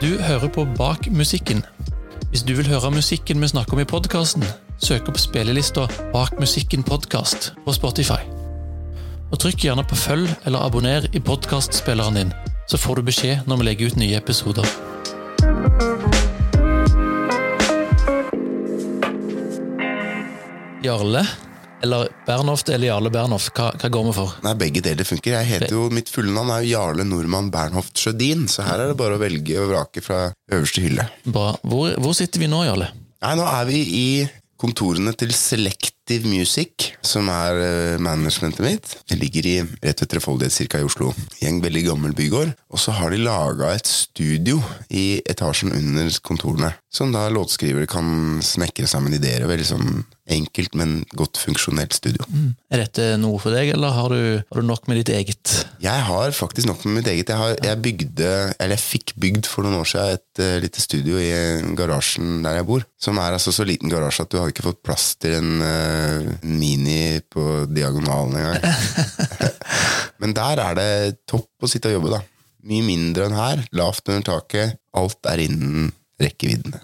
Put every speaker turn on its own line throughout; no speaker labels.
Du hører på Bak musikken. Hvis du vil høre musikken vi snakker om i podkasten, søk opp spillelista Bak musikken podkast på Spotify. Og trykk gjerne på følg eller abonner i podkastspilleren din, så får du beskjed når vi legger ut nye episoder. Jarle eller Bernhoft eller Jarle Bernhoft, hva, hva går vi for?
Nei, Begge deler funker. Jeg heter jo, Mitt fulle navn er jo Jarle Nordmann Bernhoft Sjødin, så her er det bare å velge og vrake fra øverste hylle.
Bra. Hvor, hvor sitter vi nå, Jarle?
Nei, Nå er vi i kontorene til Selective Music, som er eh, managementet mitt. Det ligger i rett ved Trefoldighet cirka i Oslo. I en veldig gammel bygård. Og så har de laga et studio i etasjen under kontorene, som da låtskrivere kan snekre sammen ideer. og Veldig sånn enkelt, men godt funksjonelt studio.
Er dette noe for deg, eller har du, har du nok med ditt eget?
Jeg har faktisk nok med mitt eget. Jeg, har, jeg bygde, eller jeg fikk bygd for noen år siden et uh, lite studio i garasjen der jeg bor. Som er altså så liten garasje at du har ikke fått plass til en uh, mini på diagonalen engang. Men der er det topp å sitte og jobbe, da. Mye mindre enn her. Lavt under taket. Alt er innen rekkevidden.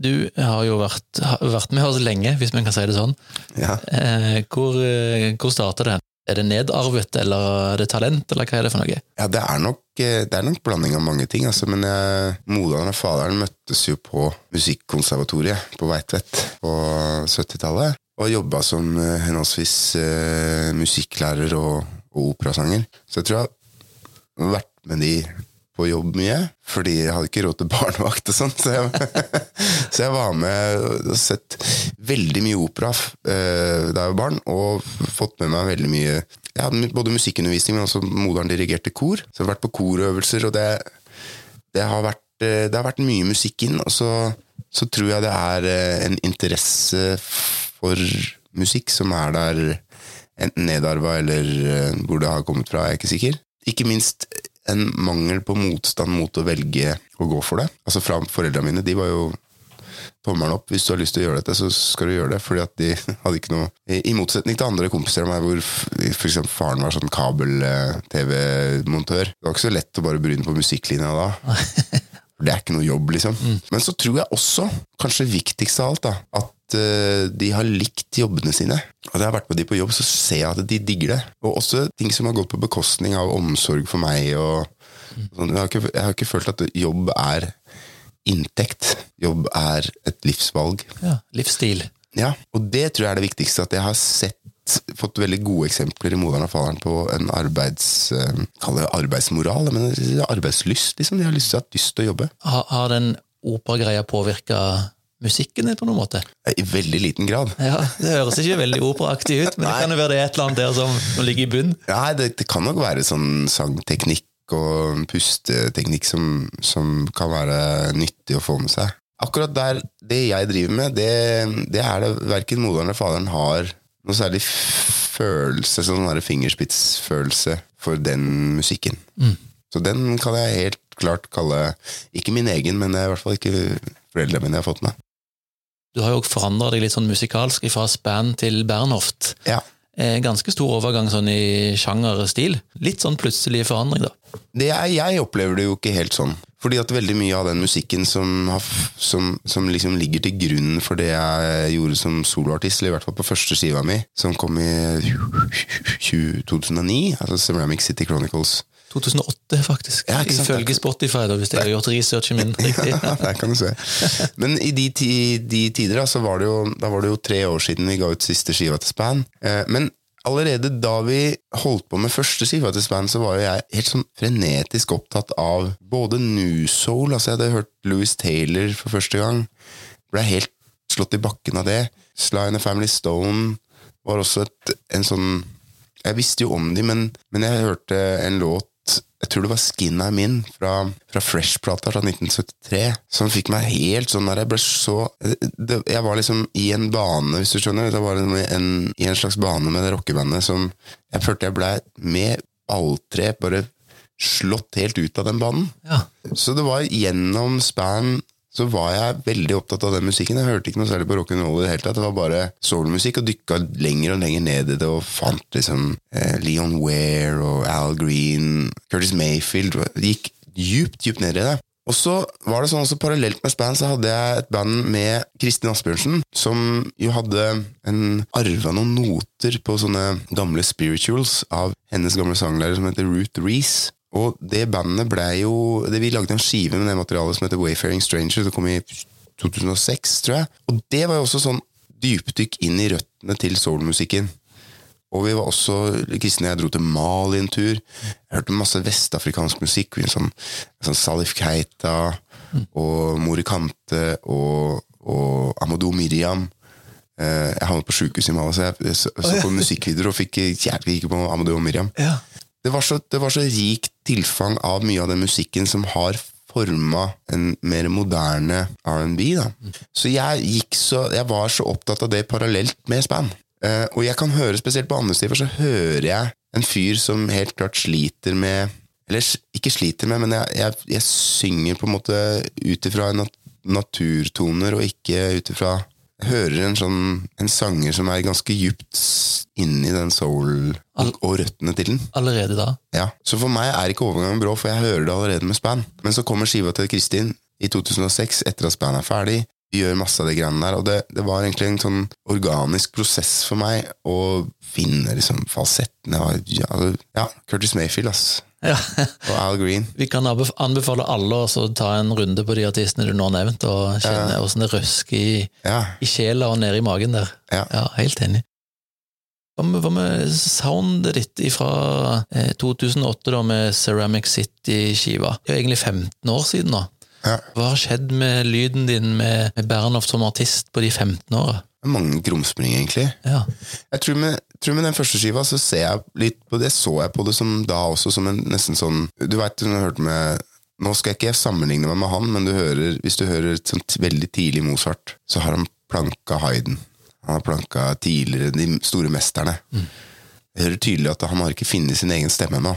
Du har jo vært, har vært med oss lenge, hvis man kan si det sånn.
Ja.
Eh, hvor eh, hvor starter det? Er det nedarvet, eller er det talent, eller hva er det for noe?
Ja, det er nok, eh, det er nok blanding av mange ting, altså, men jeg, moderen og faderen møttes jo på Musikkonservatoriet på Veitvet på 70-tallet, og jobba som henholdsvis musikklærer og, og operasanger. Så jeg tror jeg har vært med de på jobb mye, fordi jeg hadde ikke råd til barnevakt og sånt. Så så jeg var med og sett veldig mye opera eh, da jeg var barn, og fått med meg veldig mye Jeg hadde både musikkundervisning, men også moderen dirigerte kor. Så jeg har vært på korøvelser, og det, det, har, vært, eh, det har vært mye musikk inn. Og så, så tror jeg det er eh, en interesse for musikk som er der enten nedarva eller eh, hvor det har kommet fra, er jeg ikke sikker. Ikke minst en mangel på motstand mot å velge å gå for det. Altså fra Foreldrene mine de var jo tommelen opp. Hvis du har lyst til å gjøre dette, så skal du gjøre det. fordi at de hadde ikke noe I motsetning til andre kompiser av meg hvor for eksempel faren var sånn kabel-TV-montør. Det var ikke så lett å bare begynne på musikklinja da. Det er ikke noe jobb, liksom. Men så tror jeg også, kanskje viktigst av alt, da, at de har likt jobbene sine. Og da jeg har vært med de på jobb, så ser jeg at de digger det. Og også ting som har gått på bekostning av omsorg for meg. og sånn. jeg, har ikke, jeg har ikke følt at jobb er inntekt. Jobb er et livsvalg.
Ja, livsstil.
Ja, og det tror jeg er det viktigste. At jeg har sett fått veldig gode eksempler i moderen og faderen på en arbeids, eh, arbeidsmoral, men arbeidslyst. liksom. De har lyst til, lyst til å jobbe.
Har, har den operagreia påvirka musikken din på noen måte?
I veldig liten grad.
Ja, Det høres ikke veldig operaaktig ut, men det kan jo være det et eller annet der som, ligger i bunn.
Nei, det, det kan nok være sånn sangteknikk og pusteteknikk som, som kan være nyttig å få med seg. Akkurat der, det jeg driver med, det, det er det verken moderen eller faderen har noe særlig følelse, sånn der fingerspitsfølelse for den musikken. Så den kan jeg helt klart kalle ikke min egen, men det er i hvert fall ikke foreldrene mine har fått med.
Du har jo forandra deg litt sånn musikalsk fra Span til Bernhoft.
Ja.
Eh, Ganske stor overgang sånn i sjangerstil. Litt sånn plutselig forandring, da.
Det er, jeg opplever det jo ikke helt sånn. Fordi at veldig mye av den musikken som, har, som, som liksom ligger til grunn for det jeg gjorde som soloartist, eller i hvert fall på første skiva mi, som kom i 2009, altså Ceramic City Chronicles
2008, faktisk.
Ja?
Ifølge Spotify, da, hvis jeg har gjort researchen min riktig.
Der kan du se. Men i de, de tider da, så var det, jo, da var det jo tre år siden vi ga ut siste skiva til Span. Eh, men allerede da vi holdt på med første skiva til Span, så var jo jeg helt sånn frenetisk opptatt av både New Soul, altså jeg hadde hørt Louis Taylor for første gang, ble helt slått i bakken av det. Sly and the Family Stone var også et, en sånn Jeg visste jo om de, men, men jeg hørte en låt jeg tror det var Skin I'm In fra, fra Fresh-plata fra 1973, som fikk meg helt sånn der Jeg ble så det, Jeg var liksom i en bane, hvis du skjønner. Jeg var en, en, i en slags bane med det rockebandet som Jeg følte jeg ble med balltre bare slått helt ut av den banen.
Ja.
Så det var gjennom Span så var jeg veldig opptatt av den musikken. Jeg hørte ikke noe særlig på rock'n'roll i det hele tatt. Det var bare soulmusikk, og dykka lenger og lenger ned i det, og fant liksom eh, Leon Ware og Al Green, Curtis Mayfield gikk djupt, djupt ned i det. Og så var det sånn også Parallelt med Span så hadde jeg et band med Kristin Asbjørnsen, som jo hadde en arva noen noter på sånne gamle spirituals av hennes gamle sanglærer som heter Ruth Reece. Og det bandet ble jo det, Vi lagde en skive med det materialet som heter Wayfaring Stranger. Det kom i 2006, tror jeg. Og det var jo også sånn dypdykk inn i røttene til soulmusikken. Og vi var også, Kristin og jeg dro til Mali en tur. Jeg hørte masse vestafrikansk musikk. Sånn, sånn Salif Keita og Morikante og, og Amadou Miriam. Eh, Jeg havnet på sjukehuset i Mali, så jeg så, så på musikkvideoer og fikk jævlig ikke på Amadou og Miriam.
Ja.
Det var, så, det var så rikt tilfang av mye av den musikken som har forma en mer moderne R&B. Så jeg gikk så, jeg var så opptatt av det parallelt med span. Uh, og jeg kan høre, spesielt på andre stiver, så hører jeg en fyr som helt klart sliter med Eller ikke sliter med, men jeg, jeg, jeg synger på en måte ut ifra nat naturtoner, og ikke ut ifra hører en sånn En sanger som er ganske djupt inni den soul og, og røttene til den.
Allerede da.
Ja, Så for meg er ikke overgangen brå, for jeg hører det allerede med Span. Men så kommer skiva til Kristin i 2006, etter at Span er ferdig. Vi gjør masse av de greiene der, og det, det var egentlig en sånn organisk prosess for meg å finne liksom falsettene. Ja, altså, ja, Curtis Mayfield, ass.
Ja.
Og Al Green.
Vi kan anbefale alle å ta en runde på de artistene du nå har nevnt, og kjenne åssen det røsker i,
Ja,
i sjela og nede i magen der.
Ja.
helt enig. Hva med, hva med soundet ditt fra eh, 2008, da, med Ceramic City-skiva? Det er jo egentlig 15 år siden nå.
ja.
Hva har skjedd med lyden din med, med Bernhoft som artist på de 15 åra?
Mange krumspring, egentlig.
Ja.
Jeg tror med, tror med den første skiva så ser jeg litt på det, så jeg på det som da også som en nesten sånn Du veit, du har hørt med Nå skal jeg ikke sammenligne meg med han, men du hører, hvis du hører et sånt veldig tidlig Mozart, så har han planka Hayden. Han har planka tidligere de store mesterne. Jeg hører tydelig at han har ikke funnet sin egen stemme ennå.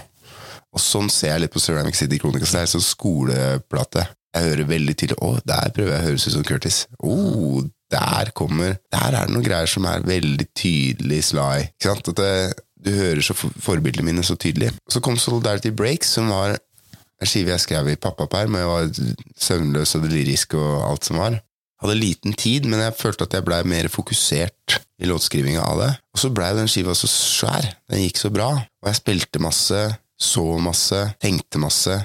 Og sånn ser jeg litt på Ceramic City Chronicles. Det er en sånn skoleplate. Jeg hører veldig tydelig Å, der prøver jeg å høres ut som Curtis. Oh, der kommer Der er det noen greier som er veldig tydelig sly. Ikke sant? At det, du hører så for- forbildene mine så tydelig. Så kom Solidarity Breaks, som var en skive jeg skrev i pappaperm, og jeg var søvnløs og delirisk og alt som var. Hadde liten tid, men jeg følte at jeg blei mer fokusert i låtskrivinga av det. Og så blei den skiva så svær. Den gikk så bra. Og jeg spilte masse, så masse, tenkte masse.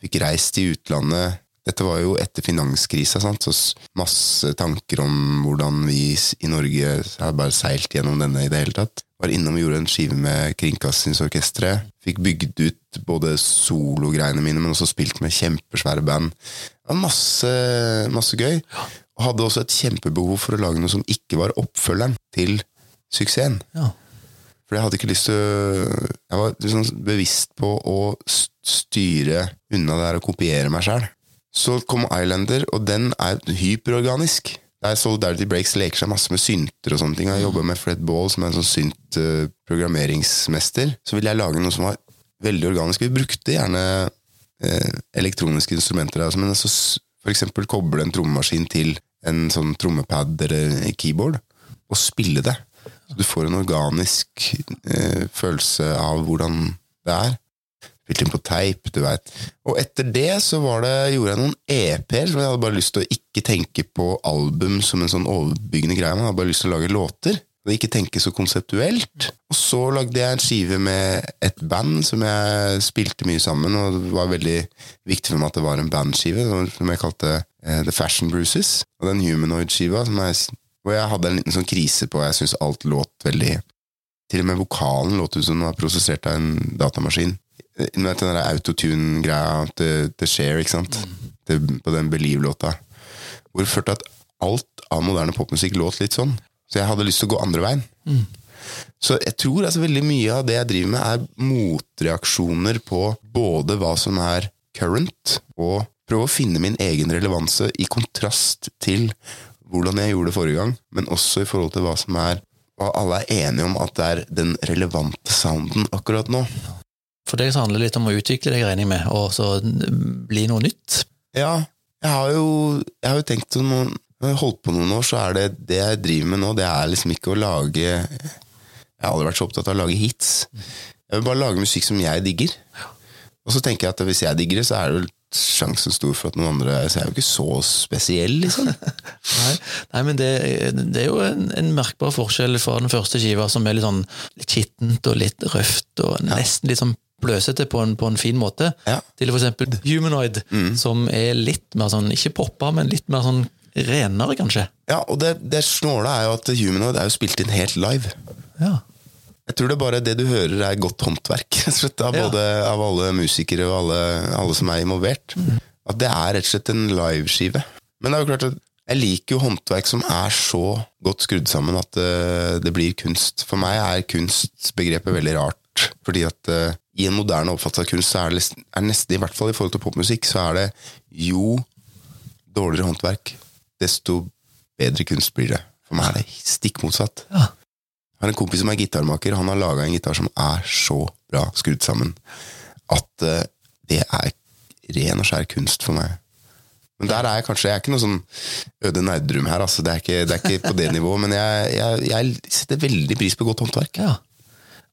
Fikk reist i utlandet. Dette var jo etter finanskrisa, sant? så masse tanker om hvordan vi i Norge har bare seilt gjennom denne i det hele tatt. Var innom og gjorde en skive med Kringkastingsorkesteret. Fikk bygd ut både sologreiene mine, men også spilt med kjempesvære band. Det var masse, masse gøy. Og hadde også et kjempebehov for å lage noe som ikke var oppfølgeren til suksessen.
ja.
For jeg hadde ikke lyst til Jeg var liksom bevisst på å styre unna det her og kopiere meg sjæl. Så kom Islander, og den er hyperorganisk. Der Solidarity Breaks leker seg masse med synter og sånne ting. Jeg jobba med Fred Ball, som er en sånn synt-programmeringsmester. Så ville jeg lage noe som var veldig organisk. Vi brukte gjerne eh, elektroniske instrumenter, altså, men altså, for eksempel koble en trommemaskin til en sånn trommepad eller keyboard, og spille det. Så du får en organisk eh, følelse av hvordan det er. Spilt inn på teip, du veit. Og etter det så var det, gjorde jeg noen EP-er, for jeg hadde bare lyst til å ikke tenke på album som en sånn overbyggende greie, man hadde bare lyst til å lage låter. Og ikke tenke så konseptuelt. Og så lagde jeg en skive med et band som jeg spilte mye sammen, og det var veldig viktig for meg at det var en bandskive, som jeg kalte eh, The Fashion Bruises. Og den Humanoid-skiva, som hvor jeg hadde en liten sånn krise på Jeg syntes alt låt veldig Til og med vokalen låt ut som den var prosessert av en datamaskin. Den der autotune-greia til, til Share, ikke sant? Til, på den Believe-låta. Hvor det følte at alt av moderne popmusikk låt litt sånn. Så jeg hadde lyst til å gå andre veien. Så jeg tror altså veldig mye av det jeg driver med, er motreaksjoner på både hva som er current, og prøve å finne min egen relevanse i kontrast til hvordan jeg gjorde det forrige gang, men også i forhold til hva som er hva alle er enige om at det er den relevante sounden akkurat nå.
For deg så handler det litt om å utvikle deg, regner jeg med, og så bli noe nytt.
Ja, jeg har jo, jeg har jo tenkt at noen når jeg har holdt på noen år, så er det det jeg driver med nå, det er liksom ikke å lage Jeg har aldri vært så opptatt av å lage hits. Jeg vil bare lage musikk som jeg digger. Og så tenker jeg at hvis jeg digger det, så er det vel sjansen stor for at noen andre Så jeg er jo ikke så spesiell, liksom.
Nei, nei men det, det, er jo en, en, merkbar forskjell fra den første skiva, som er litt sånn litt skittent og litt røft og nesten litt sånn bløsete på en, på en fin måte,
Ja.
til eksempel Humanoid, som er litt mer sånn, ikke poppa, men litt mer sånn renere, kanskje.
Ja, og det, det snåle er jo at Humanoid er jo spilt inn helt live.
Ja.
Jeg tror det er bare det du hører er godt håndverk slett, av,
Ja.
både, av alle musikere og alle, alle som er involvert. At det er rett og slett en liveskive. Men det er jo klart at jeg liker jo håndverk som er så godt skrudd sammen at eh, det blir kunst. For meg er kunstbegrepet veldig rart. Fordi at eh, i en moderne av kunst, så er det er nesten, i hvert fall i forhold til popmusikk, så er det jo dårligere håndverk, desto bedre kunst blir det. For meg er det stikk motsatt.
Ja.
Jeg har en kompis som er gitarmaker. Han har laga en gitar som er så bra skrudd sammen at uh, det er ren og skjær kunst for meg. Men der er jeg kanskje Jeg er ikke noe sånn Øde Nerdrum her, altså. Det er ikke, det er ikke på det nivået. Men jeg, jeg, jeg setter veldig pris på godt håndverk.
ja.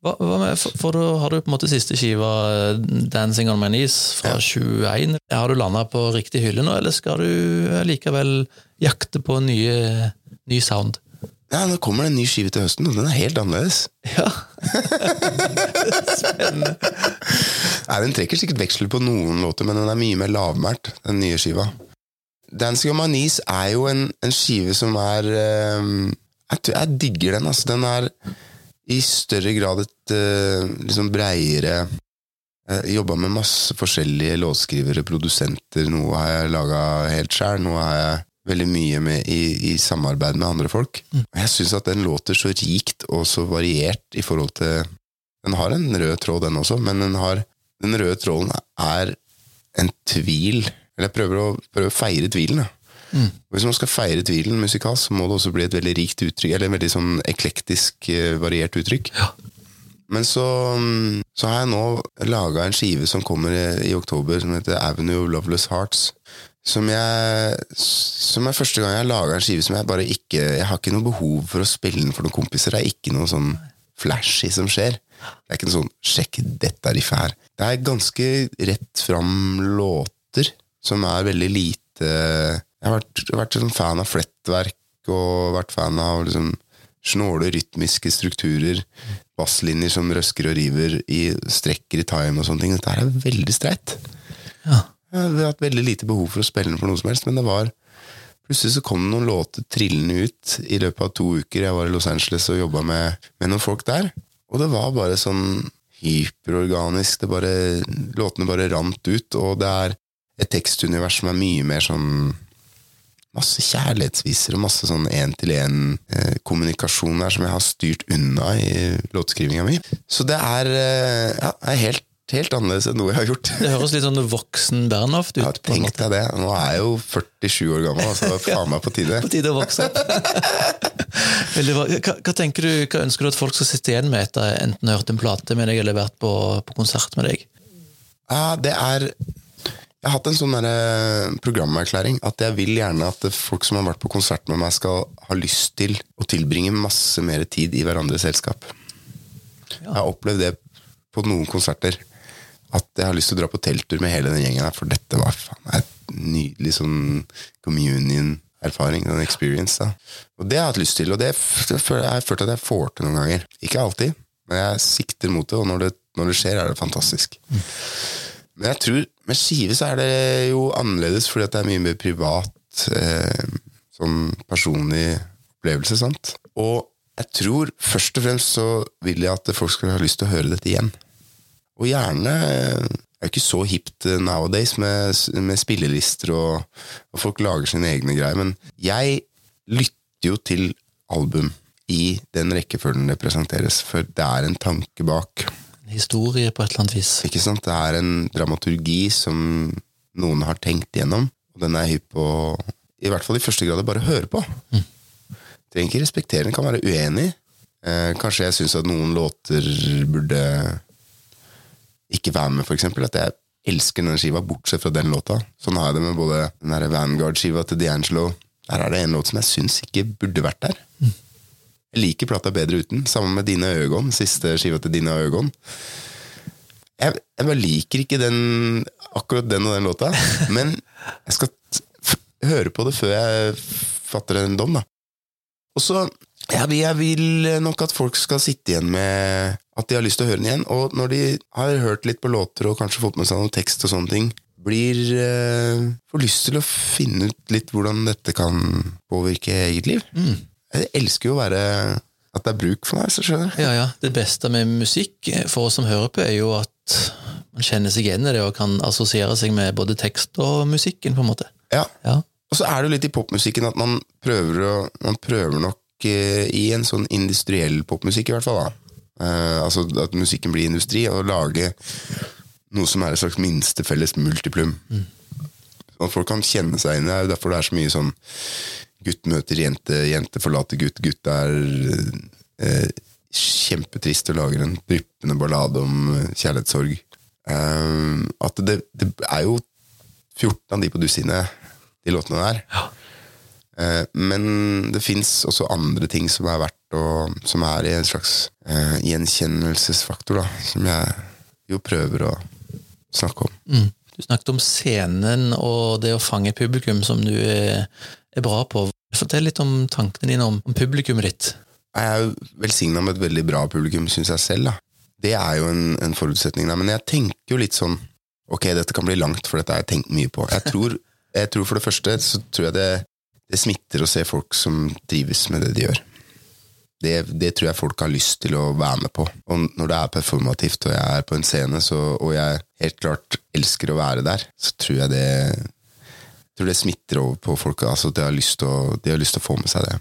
Hva, hva med, for, for har du på en måte siste skiva, eh, 'Dancing on my knees', fra 21. Har du landa på riktig hylle nå, eller skal du likevel jakte på nye, ny sound?
Ja, Nå kommer det en ny skive til høsten, og den er helt annerledes.
Ja. Spennende.
Nei, Den trekker sikkert veksler på noen låter, men den er mye mer lavmælt, den nye skiva. Dancing on my knees er jo en, en skive som er um, jeg, jeg digger den. altså Den er i større grad et eh, liksom breiere Jeg jobba med masse forskjellige låtskrivere, produsenter. Noe har jeg laga helt sjæl, noe har jeg veldig mye med i, i samarbeid med andre folk. Og jeg syns at den låter så rikt og så variert i forhold til Den har en rød tråd, den også, men den, har, den røde tråden er en tvil. Eller jeg prøver å, prøver å feire tvilen. Da. Hvis man skal feire tvilen musikalsk, så må det også bli et veldig rikt uttrykk, eller en veldig sånn eklektisk, eh, variert uttrykk. Men så, mm, så har jeg nå laga en skive som kommer i, i oktober, som heter Avenue of Loveless Hearts. Som jeg Som er første gang jeg har laga en skive som jeg bare ikke Jeg har ikke noe behov for å spille den for noen kompiser. Det er ikke noe sånn flashy som skjer. Det er ikke noe sånn 'sjekk dette riffet her'. Det er ganske rett fram låter som er veldig lite Jeg har vært, vært sånn fan av flettverk og vært fan av liksom snåle rytmiske strukturer. Basslinjer som røsker og river i strekker i time og sånne ting. Dette er veldig streit.
Ja.
Jeg har hatt veldig lite behov for å spille den for noe som helst, men det var Plutselig så kom det noen låter trillende ut i løpet av to uker. Jeg var i Los Angeles og jobba med, med noen folk der. Og det var bare sånn hyperorganisk. Det bare, låtene bare rant ut, og det er et tekstunivers som er mye mer sånn Masse kjærlighetsviser og masse sånn én-til-én-kommunikasjon der som jeg har styrt unna i låtskrivinga mi. Så det er, eh, ja, er helt, helt annerledes enn noe jeg har gjort.
Det høres litt sånn voksen Bernhoft ut.
Ja, tenk deg det. Nå er jeg jo 47 år gammel, altså det er faen meg på tide.
På tide å vokse opp. Hva, hva tenker du, hva ønsker du at folk skal sitte igjen med etter enten hørt en plate med deg eller vært på, på konsert med deg?
Ja, det er Jeg har hatt en sånn derre programerklæring at jeg vil gjerne at folk som har vært på konsert med meg, skal ha lyst til å tilbringe masse mer tid i hverandres selskap. Jeg har opplevd det på noen konserter. At jeg har lyst til å dra på telttur med hele den gjengen her, for dette var faen et nydelig sånn communion-erfaring. En experience. da. Og det har jeg hatt lyst til, og det har jeg følt at jeg får til noen ganger. Ikke alltid, men jeg sikter mot det, og når det, når det skjer, er det fantastisk. Men jeg tror med skive så er det jo annerledes, fordi det er mye mer privat, eh, sånn personlig opplevelse, sant. Og jeg tror først og fremst så vil jeg at folk skal ha lyst til å høre dette igjen. Og gjerne eh, Det er jo ikke så hipt eh, nowadays med, med spillelister, og, og folk lager sine egne greier, men jeg lytter jo til album i den rekkefølgen det presenteres, for det er en tanke bak.
Historie på et eller annet vis.
Ikke sant? Det er en dramaturgi som noen har tenkt gjennom, og den er hypp på, i hvert fall i første grad, bare høre på. Trenger ikke respektere den, kan være uenig. Eh, kanskje jeg syns at noen låter burde ikke være med, eksempel. At jeg elsker denne skiva, bortsett fra den låta. Sånn har jeg det med både den Vanguard-skiva til D'Angelo. Der er det en låt som jeg syns ikke burde vært der. Jeg liker plata bedre uten. Sammen med Dine Øgon, siste skiva til Dine Øgon. jeg, jeg bare liker ikke den, akkurat den og den låta, men jeg skal høre på det før jeg fatter en dom, da. Og så ja, jeg vil nok at folk skal sitte igjen med at de har lyst til å høre den igjen, og når de har hørt litt på låter og kanskje fått med seg noe tekst og sånne ting, blir eh, får lyst til å finne ut litt hvordan dette kan påvirke eget liv. Jeg elsker jo å være at det er bruk for meg, så skjønner jeg.
Ja, ja. Det beste med musikk for oss som hører på, er jo at man kjenner seg igjen i det og kan assosiere seg med både tekst og musikken, på en måte.
Ja.
Ja.
Og så er det jo litt i popmusikken at man prøver, å, man prøver nok eh, i en sånn industriell popmusikk, i hvert fall. da. Eh, altså at musikken blir industri, og lage noe som er et slags minstefelles multiplum. Mm. at folk kan kjenne seg inn i. Det er jo derfor det er så mye sånn gutt møter jente, jente forlater gutt, gutt er eh, kjempetrist og lager en dryppende ballade om eh, kjærlighetssorg. Eh, at det, det er jo 14 av de på dusinet, de låtene der. Eh, men det fins også andre ting som er verdt å Som er i en slags eh, gjenkjennelsesfaktor, da. Som jeg jo prøver å snakke om.
Mm. Du snakket om scenen og det å fange publikum, som du er, er bra på. Fortell litt om tankene dine om, om publikummet ditt.
Jeg er jo velsigna med et veldig bra publikum, syns jeg selv. da. Det er jo en, en forutsetning. der. Men jeg tenker jo litt sånn Ok, dette kan bli langt, for dette har jeg tenkt mye på. Jeg tror, jeg tror For det første så tror jeg det, det smitter å se folk som trives med det de gjør. Det, det tror jeg folk har lyst til å være med på. Og når det er performativt og jeg er på en scene, så, og jeg helt klart elsker å være der, så tror jeg det tror det smitter over på folk. Altså, de, har lyst til å, å få med seg det.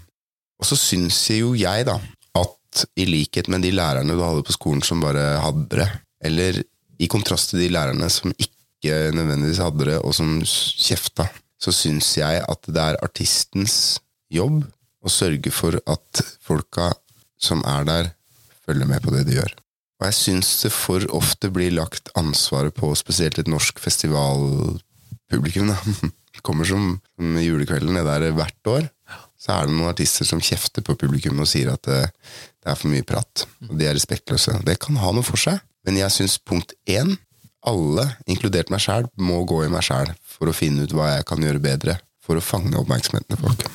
Og så syns jo jeg, da, at i likhet med de lærerne du hadde på skolen som bare hadde det, eller i kontrast til de lærerne som ikke nødvendigvis hadde det, og som kjefta, så syns jeg at det er artistens jobb å sørge for at folka som er der, følger med på det de gjør. Og jeg syns det for ofte blir lagt ansvaret på spesielt et norsk festivalpublikum. da. Kommer som, julekvelden nede der hvert år. Så er det noen artister som kjefter på publikum og sier at det, det er for mye prat. Og de er respektløse. Det kan ha noe for seg, men jeg syns punkt én alle, inkludert meg sjæl, må gå i meg sjæl for å finne ut hva jeg kan gjøre bedre for å fange oppmerksomheten til folk.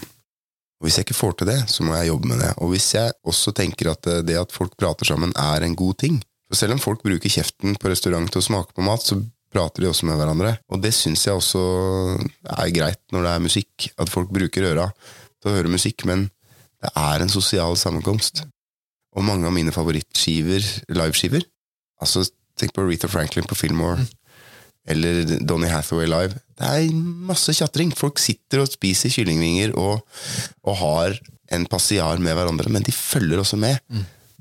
Og Hvis jeg ikke får til det, så må jeg jobbe med det. Og hvis jeg også tenker at det at folk prater sammen, er en god ting For selv om folk bruker kjeften på restaurant til å smake på mat, så prater de også med hverandre. Og det syns jeg også er greit når det er musikk, at folk bruker øra til å høre musikk, men det er en sosial sammenkomst. Og mange av mine favorittskiver, liveskiver Altså, tenk på Aretha Franklin på Fillmore. Eller Donny Hathaway live. Det er masse tjatring. Folk sitter og spiser kyllingvinger og, og har en passiar med hverandre, men de følger også med.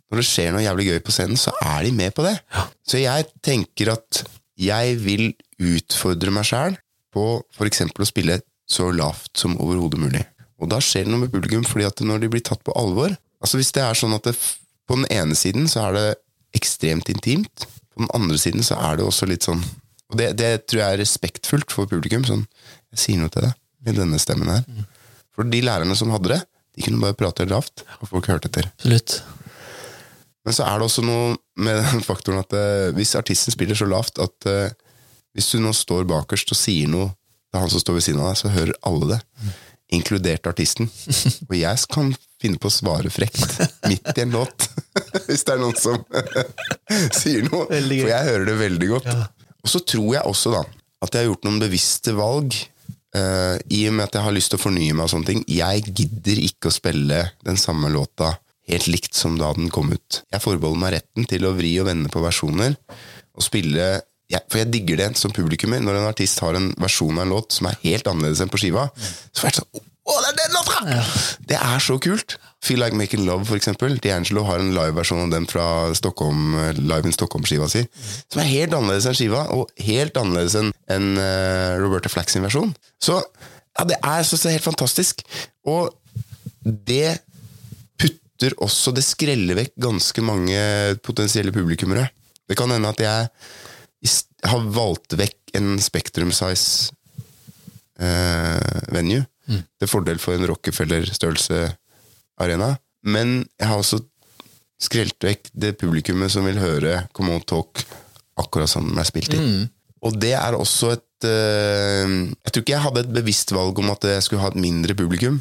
Når det skjer noe jævlig gøy på scenen, så er de med på det. Så jeg tenker at jeg vil utfordre meg sjæl på f.eks. å spille så lavt som overhodet mulig. Og da skjer det noe med publikum, fordi at når de blir tatt på alvor Altså Hvis det er sånn at det, på den ene siden så er det ekstremt intimt, på den andre siden så er det også litt sånn Og det, det tror jeg er respektfullt for publikum. Sånn, jeg sier noe til deg med denne stemmen her. For de lærerne som hadde det, de kunne bare prate lavt, og folk hørte etter.
Absolutt.
Men så er det også noe med den faktoren at eh, hvis artisten spiller så lavt at eh, hvis du nå står bakerst og sier noe til han som står ved siden av deg, så hører alle det. Inkludert artisten. Og jeg kan finne på å svare frekt midt i en låt. Hvis det er noen som sier noe. For jeg hører det veldig godt. Og så tror jeg også da at jeg har gjort noen bevisste valg. eh, I og med at jeg har lyst til å fornye meg og sånne ting. Jeg gidder ikke å spille den samme låta helt likt som da den kom ut. Jeg forbeholder meg retten til å vri og vende på versjoner. Og spille ja, For jeg digger det som publikummer. Når en artist har en versjon av en låt som er helt annerledes enn på skiva, så er det sånn Å, det er den låta! Det er så kult! Feel Like Making Love, for eksempel. D'Angelo har en liveversjon av den fra Stockholm, Live in Stockholm-skiva si. Som er helt annerledes enn skiva, og helt annerledes enn en, uh, Roberta Flack sin versjon. Så ja, det er, så, så helt fantastisk. Og det putter også Det skreller vekk ganske mange potensielle publikummere. Det kan hende at jeg har valgt vekk en Spektrum Size eh, venue til fordel for en Rockefeller-størrelse arena. Men jeg har også skrelt vekk det publikummet som vil høre Come On Talk akkurat som den er spilt inn. Og det er også et eh, Jeg tror ikke jeg hadde et bevisst valg om at jeg skulle ha et mindre publikum.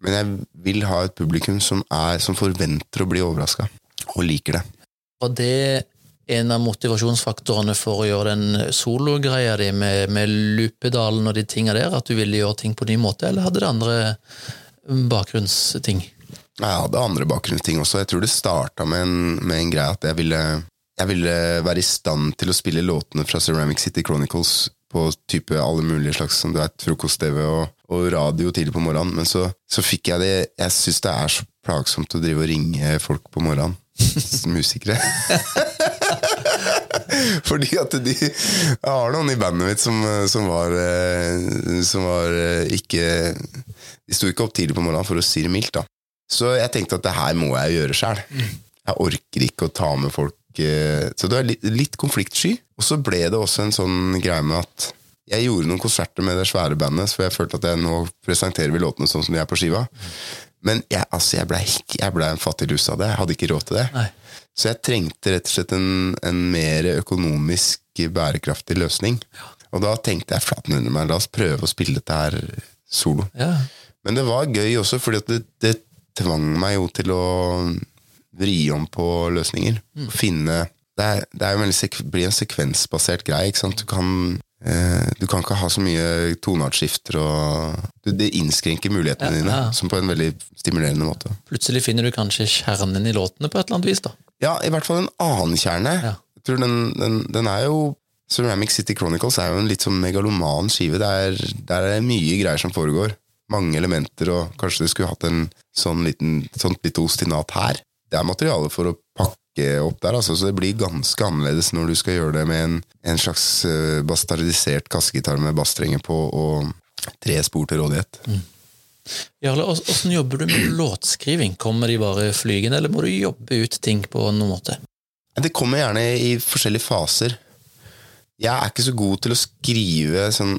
Men jeg vil ha et publikum som, er, som forventer å bli overraska, og liker det.
Og det en av motivasjonsfaktorene for å gjøre den sologreia di med, med Lupedalen og de tinga der, at du ville gjøre ting på ny måte, eller hadde det andre bakgrunnsting?
Jeg hadde andre bakgrunnsting også. Jeg tror det starta med, en- med en greie at jeg ville, jeg ville være i stand til å spille låtene fra Ceramic City Chronicles på type alle mulige slags som du vet, frokost-TV og, og radio tidlig på morgenen. Men så, så fikk jeg det Jeg syns det er så plagsomt å drive og ringe folk på morgenen. Musikere. Fordi at de Jeg har noen i bandet mitt som, som var eh, Som var eh, ikke De sto ikke opp tidlig på morgenen, for å si det mildt. da Så jeg tenkte at det her må jeg gjøre sjæl. Jeg orker ikke å ta med folk eh, Så det er litt, litt konfliktsky. Og så ble det også en sånn greie med at jeg gjorde noen konserter med det svære bandet, for jeg følte at jeg nå presenterer vi låtene sånn som de er på skiva. Men jeg, altså, jeg ble, ble en fattig russ av det. Jeg hadde ikke råd til det.
Nei.
Så jeg trengte rett og slett en, en mer økonomisk bærekraftig løsning. Og da tenkte jeg flaten under meg, la oss prøve å spille dette her solo.
Ja.
Men det var gøy også, fordi det, det tvang meg jo til å vri om på løsninger. Finne Det, er, det er veldig blir en sekvensbasert greie. Du kan, eh, du kan ikke ha så mye toneartskifter og du, Det innskrenker mulighetene
Ja,
dine,
ja.
som på en veldig stimulerende måte.
Plutselig finner du kanskje kjernen i låtene på et eller annet vis, da.
Ja, i hvert fall en annen kjerne.
Ja.
Jeg tror den, den, den er jo Ceramic City Chronicles er jo en litt sånn megaloman skive. Det er, der er det mye greier som foregår. Mange elementer, og kanskje du skulle hatt en sånn liten sånt lite ostinat her. Det er materiale for å opp der, altså, så det blir ganske annerledes når du skal gjøre det med en, en slags eh, bastardisert kassegitar med basstrenger på og tre spor til rådighet.
Jarle, åssen jobber du med låtskriving? Kommer de bare flygende, eller må du jobbe ut ting på noen måte?
Det kommer gjerne i forskjellige faser. Jeg er ikke så god til å skrive sånn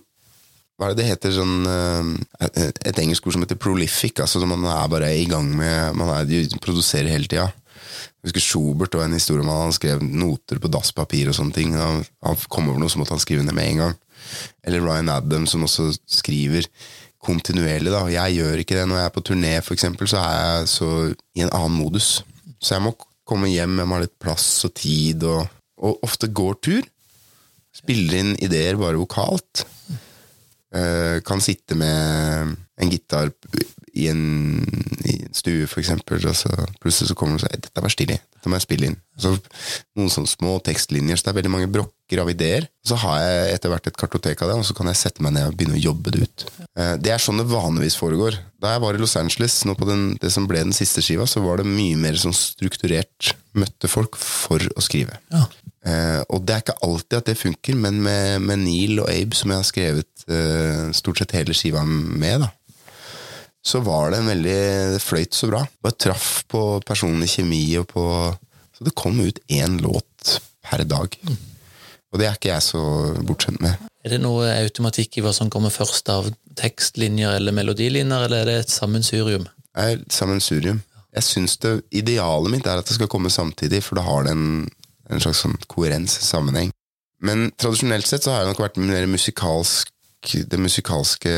Hva er det det heter? Sånn, eh, et engelsk ord som heter prolific. Altså man er bare i gang med Man er, produserer hele tida. Jeg husker Schubert og en historie om at han skrev noter på dasspapir og sånne ting. Han, han kom over noe, så måtte han skrive ned med en gang. Eller Ryan Adams, som også skriver kontinuerlig. da Jeg gjør ikke det når jeg er på turné, for eksempel, så er jeg så i en annen modus. Så jeg må komme hjem, jeg må ha litt plass og tid, og, og ofte går tur. Spiller inn ideer bare vokalt. Uh, kan sitte med en gitar i en, i en stue, for eksempel, og så plutselig så kommer det og sier 'dette var stilig, dette må jeg spille inn'. Så noen sånne små tekstlinjer, så det er veldig mange brokker av ideer. Så har jeg etter hvert et kartotek av det, og så kan jeg sette meg ned og begynne å jobbe det ut. Eh, Det er sånn det vanligvis foregår. Da jeg var i Los Angeles, nå på den, det som ble den siste skiva, så var det mye mer sånn strukturert. Møtte folk for å skrive.
Ja.
Uh, og det er ikke alltid at det funker, men med, med Neil og Abe, som jeg har skrevet uh, stort sett hele skiva med, da, så var det en veldig Det fløyt så bra. Bare traff på personlig kjemi og på Så det kom ut én låt per dag. Og det er ikke jeg så bortskjemt med.
Er det noe automatikk i hva som kommer først av tekstlinjer eller melodilinjer, eller er det et sammensurium?
Det er sammensurium. Jeg syns det idealet mitt er at det skal komme samtidig, for da har det en, en slags sånn koherens, sammenheng. Men tradisjonelt sett så har jeg nok vært mer musikalsk Det musikalske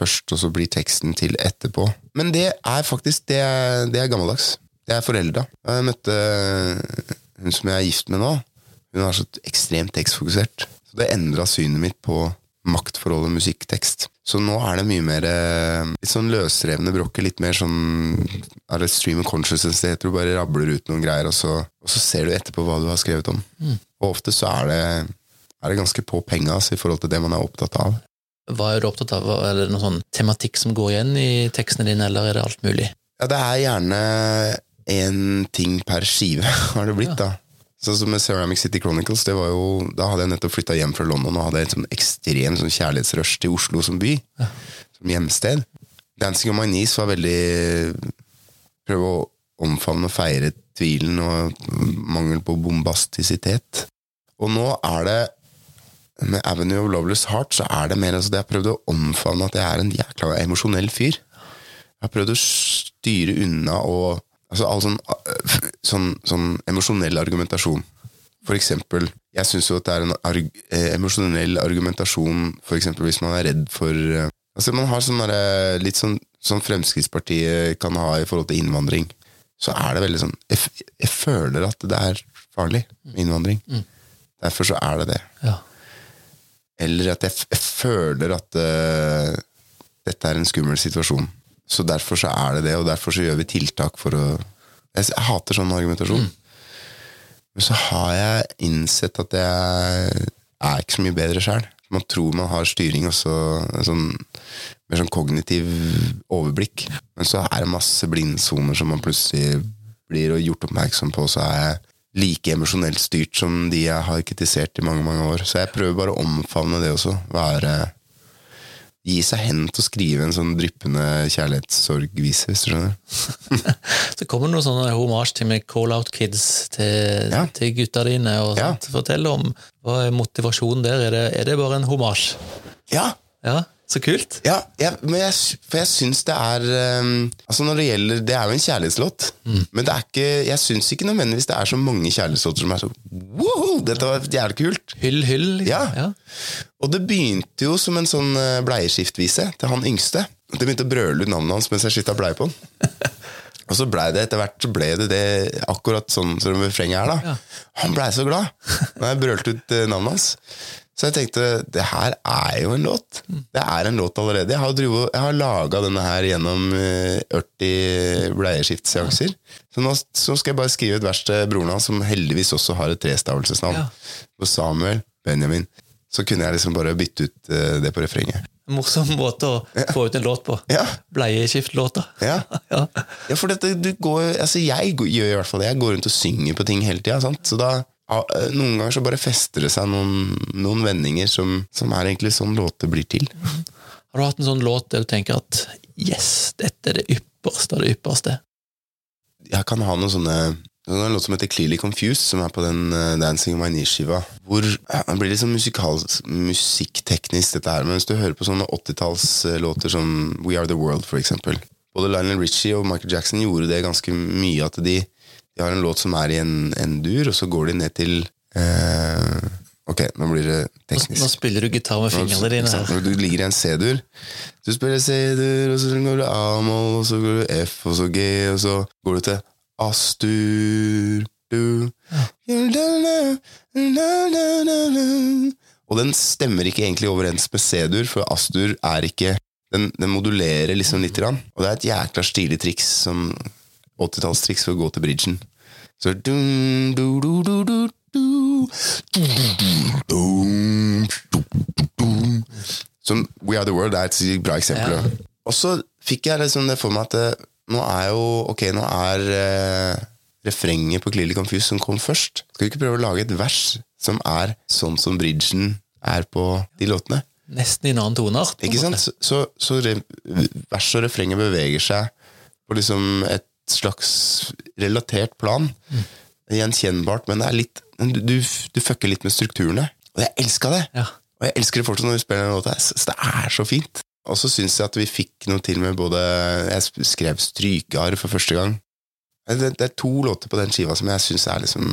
først, og så blir teksten til etterpå. Men det er faktisk Det er, det er gammeldags. Det er forelda. Jeg møtte hun som jeg er gift med nå. Hun er så ekstremt tekstfokusert. Så det endra synet mitt på maktforholdet musikk-tekst. Så nå er det mye mer eh, litt sånn løsrevne brokker, litt mer sånn er det stream of consciousness det heter, du bare rabler ut noen greier, og så, og så ser du etterpå hva du har skrevet om. Og ofte så er det, er det ganske på penga altså, i forhold til det man er opptatt av.
Hva er du opptatt av? Er det noen sånn tematikk som går igjen i tekstene dine, eller er det alt mulig?
Ja, det er gjerne én ting per skive, har det blitt, da. Sånn som med Ceramic City Chronicles, det var jo, da hadde jeg nettopp flytta hjem fra London og hadde et sånn ekstremt sånn kjærlighetsrush til Oslo som by. Som hjemsted. Dancing on my knees var veldig Prøve å omfavne og feire tvilen og mangel på bombastisitet. Og nå er det med Avenue of Loveless Heart så er det mer altså det jeg prøvd å omfavne at jeg er en jækla emosjonell fyr. Jeg har prøvd å styre unna og altså all sånn, øh, sånn, sånn emosjonell argumentasjon. for eksempel Jeg syns jo at det er en arg eh, emosjonell argumentasjon, for eksempel hvis man er redd for eh, Altså Man har sånn litt sånn som Fremskrittspartiet kan ha i forhold til innvandring. Så er det veldig sånn Jeg, jeg føler at det er farlig med innvandring. Derfor så er det det.
Ja.
Eller at jeg, jeg føler at uh, dette er en skummel situasjon. Så derfor så er det det, og derfor så gjør vi tiltak for å Jeg, jeg hater sånn argumentasjon. Men så har jeg innsett at jeg er ikke så mye bedre sjøl. Man tror man har styring og så sånn mer sånn kognitiv overblikk. Men så er det masse blindsoner som man plutselig blir gjort oppmerksom på, så er jeg like emosjonelt styrt som de jeg har kritisert i mange mange år. Så jeg prøver bare å omfavne det også. Være Gi seg hen til å skrive en sånn dryppende kjærlighetssorgvise, hvis du skjønner.
Så kommer det noen sånne homasj til med Call Out Kids til,
Ja.
til gutta dine. og
Ja.
Fortell om hva er motivasjonen der. Er det, er det bare en homasj?
Ja,
Ja, så kult.
Ja, jeg, men jeg, for jeg syns det er um, Altså når Det gjelder, det er jo en kjærlighetslåt, men det er ikke, jeg syns ikke nødvendigvis det er så mange kjærlighetslåter som er så Woho! Dette var jævlig kult!
Hyll, hyll. liksom.
Ja.
ja.
Og det begynte jo som en sånn eh, bleieskiftvise til han yngste. Det begynte å brøle ut navnet hans mens jeg skifta bleie på han. Og så blei det etter hvert så ble det det akkurat sånn som refrenget er. da
Ja.
Han blei så glad når jeg brølte ut eh, navnet hans. Så jeg tenkte det her er jo en låt. Det er en låt allerede. Jeg har, drivet, jeg har laga denne her gjennom eh, 40 bleieskiftseanser. Så nå så skal jeg bare skrive et vers til broren hans, som heldigvis også har et trestavelsesnavn.
Ja.
Og Samuel Benjamin. Så kunne jeg liksom bare bytte ut eh, det på refrenget.
En morsom måte å få ut en låt på.
Ja.
Bleieskift-låta.
Ja.
ja.
Ja, for dette, du går, altså jeg gjør i hvert fall det. Jeg går rundt og synger på ting hele tida. Så da, ja, noen ganger så bare fester det seg noen, noen vendinger som, som er egentlig sånn låter blir til.
Har du hatt en sånn låt der du tenker at yes, dette er det ypperste av det ypperste?
Jeg kan ha noen sånne det er en låt som heter Clearly Confused, som er på den uh, Dancing on My Knee-skiva. Hvor ja, Det blir litt sånn musikkteknisk, dette her. Men hvis du hører på sånne 80-tallslåter som We Are The World, for eksempel. Både Lionel Richie og Michael Jackson gjorde det ganske mye. At de, de har en låt som er i en, en dur, og så går de ned til eh, Ok, nå blir det teknisk.
Nå spiller du gitar med fingrene dine her.
Du ligger i en C-dur Du spiller C-dur, og så går du A-moll, og så går du F, og så G, og så går du til Astur du. Og den stemmer ikke egentlig overens med C-dur, for Astur er ikke den, den modulerer liksom litt. Grann. Og det er et jækla stilig triks, som 80-tallstriks for å gå til bridgen. Så dum, du, du, du, du. Som We Are The World er et bra eksempel.
Ja.
Og så fikk jeg liksom det for meg at eh, nå er jo Ok, nå er eh, refrenget på Clearly Confused som kom først. Skal vi ikke prøve å lage et vers som er sånn som bridgen er på de låtene?
Nesten i en annen toneart.
Ikke sant? Så, så, så vers og refrenget beveger seg på liksom et slags relatert plan. Gjenkjennbart, men det er litt du, du, du fucker litt med strukturene. Og jeg elska det!
Ja.
Og jeg elsker det fortsatt når vi spiller den låta. Så Det er så fint. Og så syns jeg at vi fikk noe til med både Jeg skrev strykearr for første gang. Det, det er to låter på den skiva som jeg syns er liksom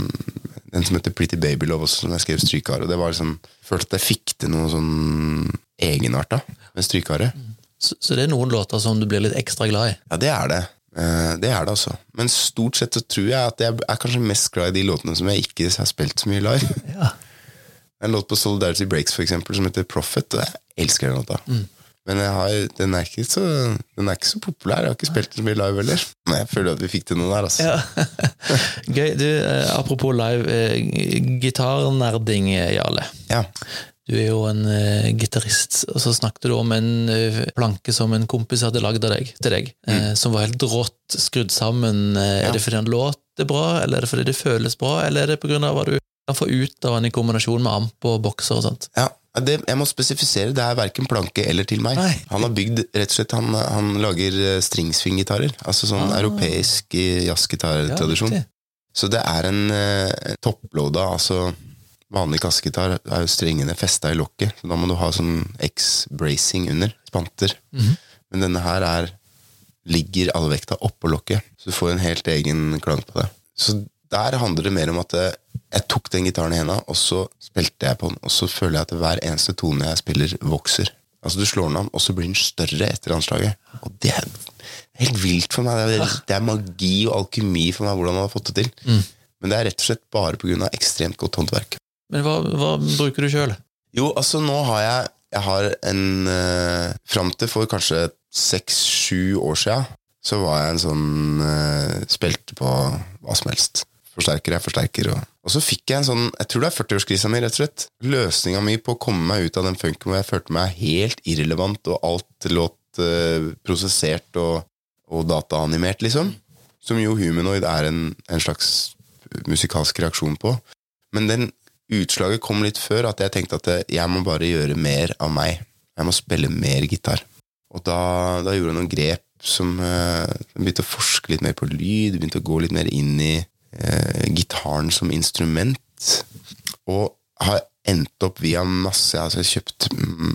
Den som heter Pretty Baby Love også, som jeg skrev strykearr. Og det var liksom jeg Følte at jeg fikk til noe sånn egenart da, med strykearret.
Så, så det er noen låter som du blir litt ekstra glad i.
Ja, det er det. Eh, Det er det altså. Men stort sett så tror jeg at jeg er kanskje mest glad i de låtene som jeg ikke har spilt så mye live.
Ja.
En låt på Solidarity Breaks for eksempel, som heter Prophet, og jeg elsker den låta. Men jeg har, den, er ikke så, den er ikke så populær. Jeg har ikke spilt den så mye live heller. Men jeg føler at vi fikk til noe der, altså.
Ja. Gøy. Du, eh, apropos live, eh, gitarnerding, Jarle.
Ja.
Du er jo en uh, gitarist, og så snakket du om en uh, planke som en kompis hadde lagd deg, til deg, eh, som var helt rått skrudd sammen. Eh,
Mm. Ja.
Er det fordi han låter bra, eller er det fordi det føles bra, eller er det av hva du kan få ut av han i kombinasjon med amp og bokser og sånt?
Ja, det, jeg må spesifisere, det er verken planke eller til meg.
Nei.
Han har bygd, rett og slett, han, han lager eh, stringsving-gitarer. Altså sånn
Ah.
europeisk eh, jazzgitartradisjon.
Ja,
Så det er en eh, topploada, altså vanlig kassegitar er jo strengene festa i lokket, så da må du ha sånn X-bracing under, spanter.
Mhm.
Men denne her er ligger all vekta oppå lokket, så du får en helt egen klang på det. Så der handler det mer om at jeg tok den gitaren i henda, og så spilte jeg på den, og så føler jeg at hver eneste tone jeg spiller, vokser. Altså Du slår den an, og så blir den større etter anslaget. Og det er helt vilt for meg. Det er, det er magi og alkymi for meg hvordan man har fått det til. Men det er rett og slett bare pga. ekstremt godt håndverk.
Men hva, hva bruker du sjøl?
Jo, altså nå har jeg Jeg har en uh, Fram til for kanskje seks-sju år sia, så var jeg en sånn uh, Spilte på hva som helst. Forsterker jeg forsterker. Og, og så fikk jeg en sånn Jeg tror det er 40-årskrisa mi, rett og slett. Løsninga mi på å komme meg ut av den funken hvor jeg følte meg helt irrelevant, og alt låt uh, prosessert og, og dataanimert, liksom. Som jo Humanoid er en, en slags musikalsk reaksjon på. Men den utslaget kom litt før, at jeg tenkte at jeg må bare gjøre mer av meg. Jeg må spille mer gitar. Og da, da gjorde jeg noen grep som uh, begynte å forske litt mer på lyd, begynte å gå litt mer inn i uh, gitaren som instrument. Og har endt opp via masse altså Jeg har kjøpt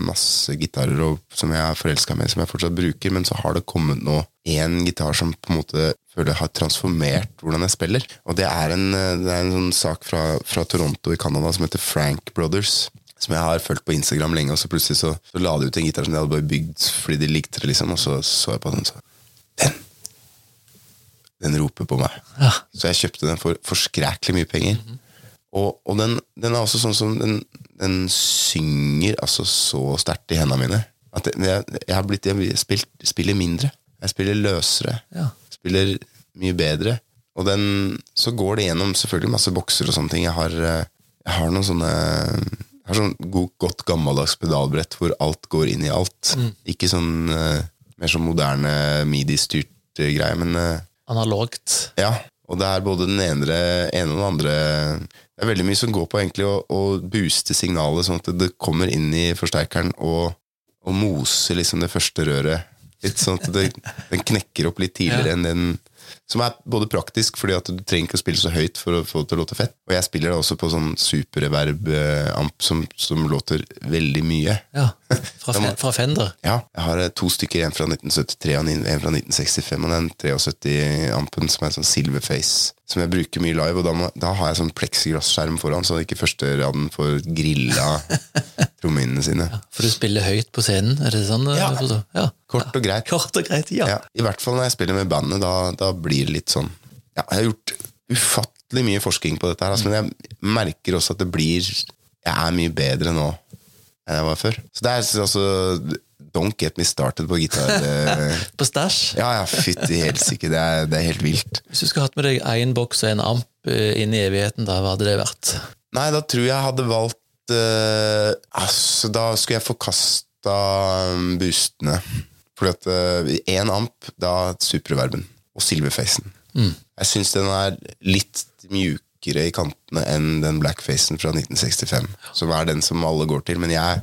masse gitarer som jeg er forelska med, som jeg fortsatt bruker, men så har det kommet nå én gitar som på en måte føler har transformert hvordan jeg spiller. Og det er en, det er en sånn sak fra, fra Toronto i Canada som heter Frank Brothers. Som jeg har fulgt på Instagram lenge, og så plutselig så, så la de ut en gitar som de hadde bare bygd fordi de likte det, liksom, og så så jeg på den, så Den! Den roper på meg.
Ja.
Så jeg kjøpte den for forskrækelig mye penger. Og, og den, den er også sånn som den, den synger altså så sterkt i hendene mine. At jeg, jeg har blitt jeg spilt, spiller mindre. Jeg spiller løsere.
Ja.
Spiller mye bedre. Og den, så går det gjennom selvfølgelig masse bokser og sånne ting. Jeg har, eh, jeg har noen sånne jeg har sånn god, godt gammeldags pedalbrett hvor alt går inn i alt. Ikke sånn eh, mer sånn moderne midi-styrt eh, greie, men
Analogt.
ja, og det er både den ene, ene og den andre Det er veldig mye som går på egentlig å, å booste signalet, sånn at det kommer inn i forsterkeren og, og moser liksom det første røret. Litt sånn at det, den knekker opp litt tidligere
Ja.
enn den Som er både praktisk, fordi at du trenger ikke å spille så høyt for å få det til å låte fett. Og jeg spiller da også på sånn superreverb-amp som, som låter veldig mye.
Ja. Fra, må, fra Fender.
Ja, jeg har eh, to stykker, en fra 1973 og en fra 1965, og den 73-ampen som er sånn silverface, som jeg bruker mye live, og da, må, da har jeg sånn pleksiglasskjerm foran, så ikke første raden får grilla trommehinnene sine.
For du spiller høyt på scenen, er det sånn?
Ja.
ja.
Kort og greit.
Kort og greit, ja.
Ja, I hvert fall når jeg spiller med bandet, da, da blir det litt sånn Ja, jeg har gjort ufattelig mye forskning på dette her, altså, men jeg merker også at det blir Jeg er mye bedre nå enn jeg var før. Så det er altså Don't get me started på gitar. eh,
På stæsj.
Ja, ja, fytti helsike. Det, er- det er helt vilt.
Hvis du skulle hatt med deg én boks og en amp eh, inn i evigheten, da, hva hadde det vært?
Nei, da tror jeg jeg hadde valgt uh, Altså, da skulle jeg forkasta um, boostene. Fordi at én amp, da superverben. Og silverfacen. Jeg syns den er litt mjukere i kantene enn den blackfacen fra 1965. Som er den som alle går til. Men jeg,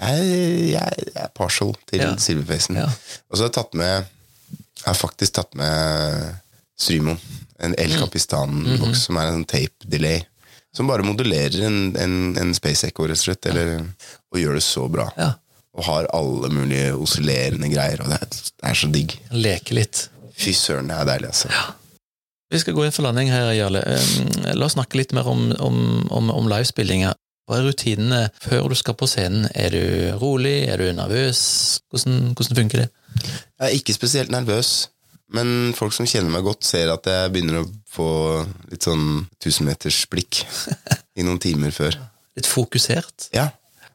jeg, jeg, jeg er partial til
Ja.
silverfacen.
Ja.
Og så har jeg tatt med Jeg har faktisk tatt med Strymon. En El Capistan-boks som er en sånn tape delay. Som bare modulerer en, en, en Space Echo, rett og slett. Eller, og gjør det så bra.
Ja.
Og har alle mulige oscillerende greier. Og det er, det er så digg.
Leke litt.
Fy søren, det er deilig, altså.
Vi skal gå inn for landing her, Jarle. La oss snakke litt mer om, om, om, om livespillinga. Hva er rutinene før du skal på scenen? Er du rolig? Er du nervøs? Hvordan, hvordan funker det?
Jeg er ikke spesielt nervøs, men folk som kjenner meg godt, ser at jeg begynner å få litt sånn tusenmetersblikk i noen timer før.
Litt fokusert?
Ja.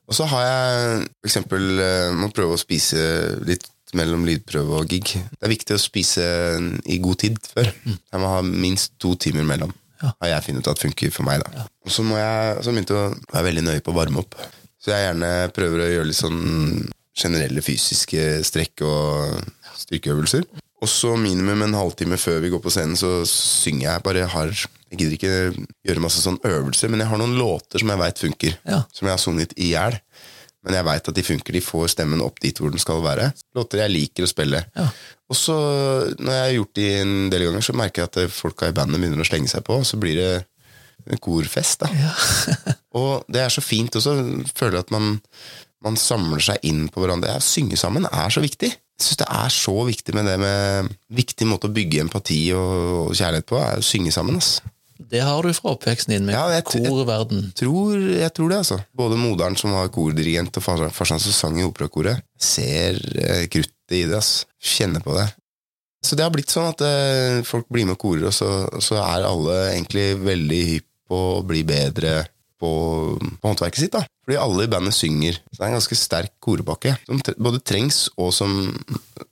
Og så har jeg for eksempel eh, må prøve å spise litt mellom lydprøve og gig. Det er viktig å spise i god tid før. Jeg må ha minst to timer mellom.
Ja.
Har jeg funnet ut at funker for meg, da. Og så må jeg så begynte jeg å være veldig nøye på å varme opp. Så jeg gjerne prøver å gjøre litt sånn generelle fysiske strekk og styrkeøvelser. Og så minimum en halvtime før vi går på scenen, så synger jeg. Bare har Jeg gidder ikke gjøre masse sånn øvelser, men jeg har noen låter som jeg veit funker.
Ja.
Som jeg har sunget i hjel. Men jeg veit at de funker. De får stemmen opp dit hvor den skal være. Låter jeg liker å spille.
Ja.
Og så, når jeg har gjort det en del ganger, så merker jeg at folka i bandet begynner å slenge seg på, så blir det en korfest, da. og det er så fint også. Føler at man, man samler seg inn på hverandre. Ja, synge sammen er så viktig. Jeg syns det er så viktig med det med Viktig måte å bygge empati og, og kjærlighet på, er å synge sammen. ass.
Det har du fra oppveksten din med
Ja, jeg-
korverden.
tror, jeg tror det, altså. Både moderen som var kordirigent, og farsan farsan som sang i operakoret. Ser eh, kruttet i det, ass. Kjenner på det. Så det har blitt sånn at eh, folk blir med og korer, og så, så er alle egentlig veldig hypp på å bli bedre på, på håndverket sitt. da. Fordi alle i bandet synger. Så det er en ganske sterk korepakke, som tre- både trengs, og som,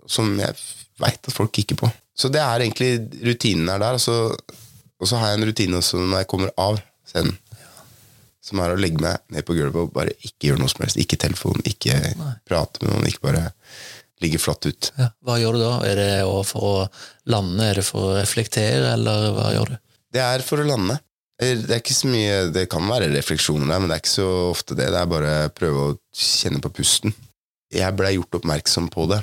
som jeg veit at folk kikker på. Så det er egentlig rutinen er der. Og så, og så har jeg en rutine også når jeg kommer av scenen. Som er å legge meg ned på gulvet og bare ikke gjøre noe som helst. Ikke telefon, ikke prate med noen, ikke bare ligge flatt ut.
Ja. Hva gjør du da? Er det for å lande, er det for å reflektere, eller hva gjør du?
Det er for å lande. Eh, Det er ikke så mye, det kan være refleksjoner der, men det er ikke så ofte det. Det er bare å prøve å kjenne på pusten. Jeg blei gjort oppmerksom på det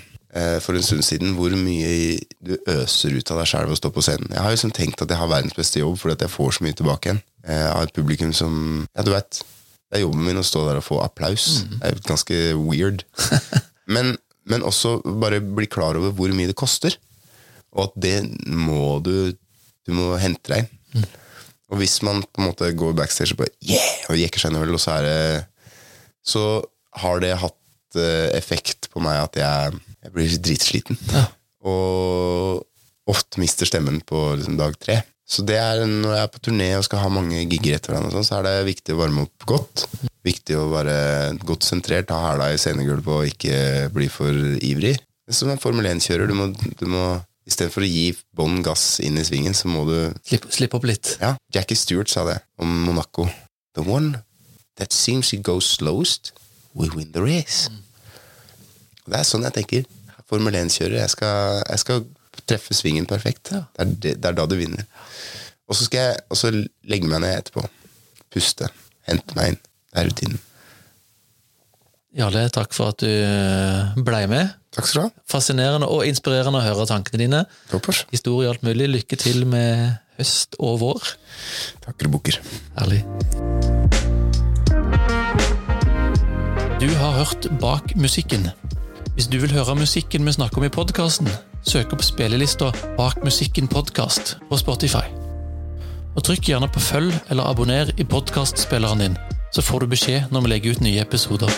for en stund siden, hvor mye du øser ut av deg sjæl ved å stå på scenen. Jeg har jo sånn tenkt at jeg har verdens beste jobb, fordi at jeg får så mye tilbake igjen. Jeg av et publikum som Ja, du veit. Det er jobben min å stå der og få applaus. Det er jo ganske weird. Men, men også bare bli klar over hvor mye det koster. Og at det må du Du må hente deg inn. Og hvis man på en måte går backstage og bare yeah! og jekker seg en øl, og så er det Så har det hatt eh, effekt på meg at jeg, jeg blir dritsliten.
Ja.
Og ofte mister stemmen på liksom, dag tre. Så det er når jeg er på turné og skal ha mange gigger etter hverandre, sånn, så er det viktig å varme opp godt. Viktig å være godt sentrert, ha hæla i scenegulvet og ikke bli for ivrig. Som en Formel 1-kjører. Du må, du må Istedenfor å gi bånn gass inn i svingen, så må du
Slipp, slipp opp litt.
ja, Jackie Stewart sa det om Monaco. The one that seems to go slowest, will win the race. Og Det er sånn jeg tenker. Formel 1-kjører. Jeg, skal- jeg skal treffe svingen perfekt.
Ja.
Det, er, det, det er da du vinner. Og så skal jeg også legge meg ned etterpå. Puste. Hente meg inn. Det er rutinen.
Jarle, takk for at du ble blei med.
Takk skal du ha.
Fascinerende og inspirerende å høre tankene dine.
Toppers.
Historie alt mulig. Lykke til med høst og vår.
Takker og bukker.
Herlig. Du har hørt Bak musikken. Hvis du vil høre musikken vi snakker om i podkasten, søk opp spillelista Bak musikken podkast på Spotify. Og Trykk gjerne på følg eller abonner i podkastspilleren din, så får du beskjed når vi legger ut nye episoder.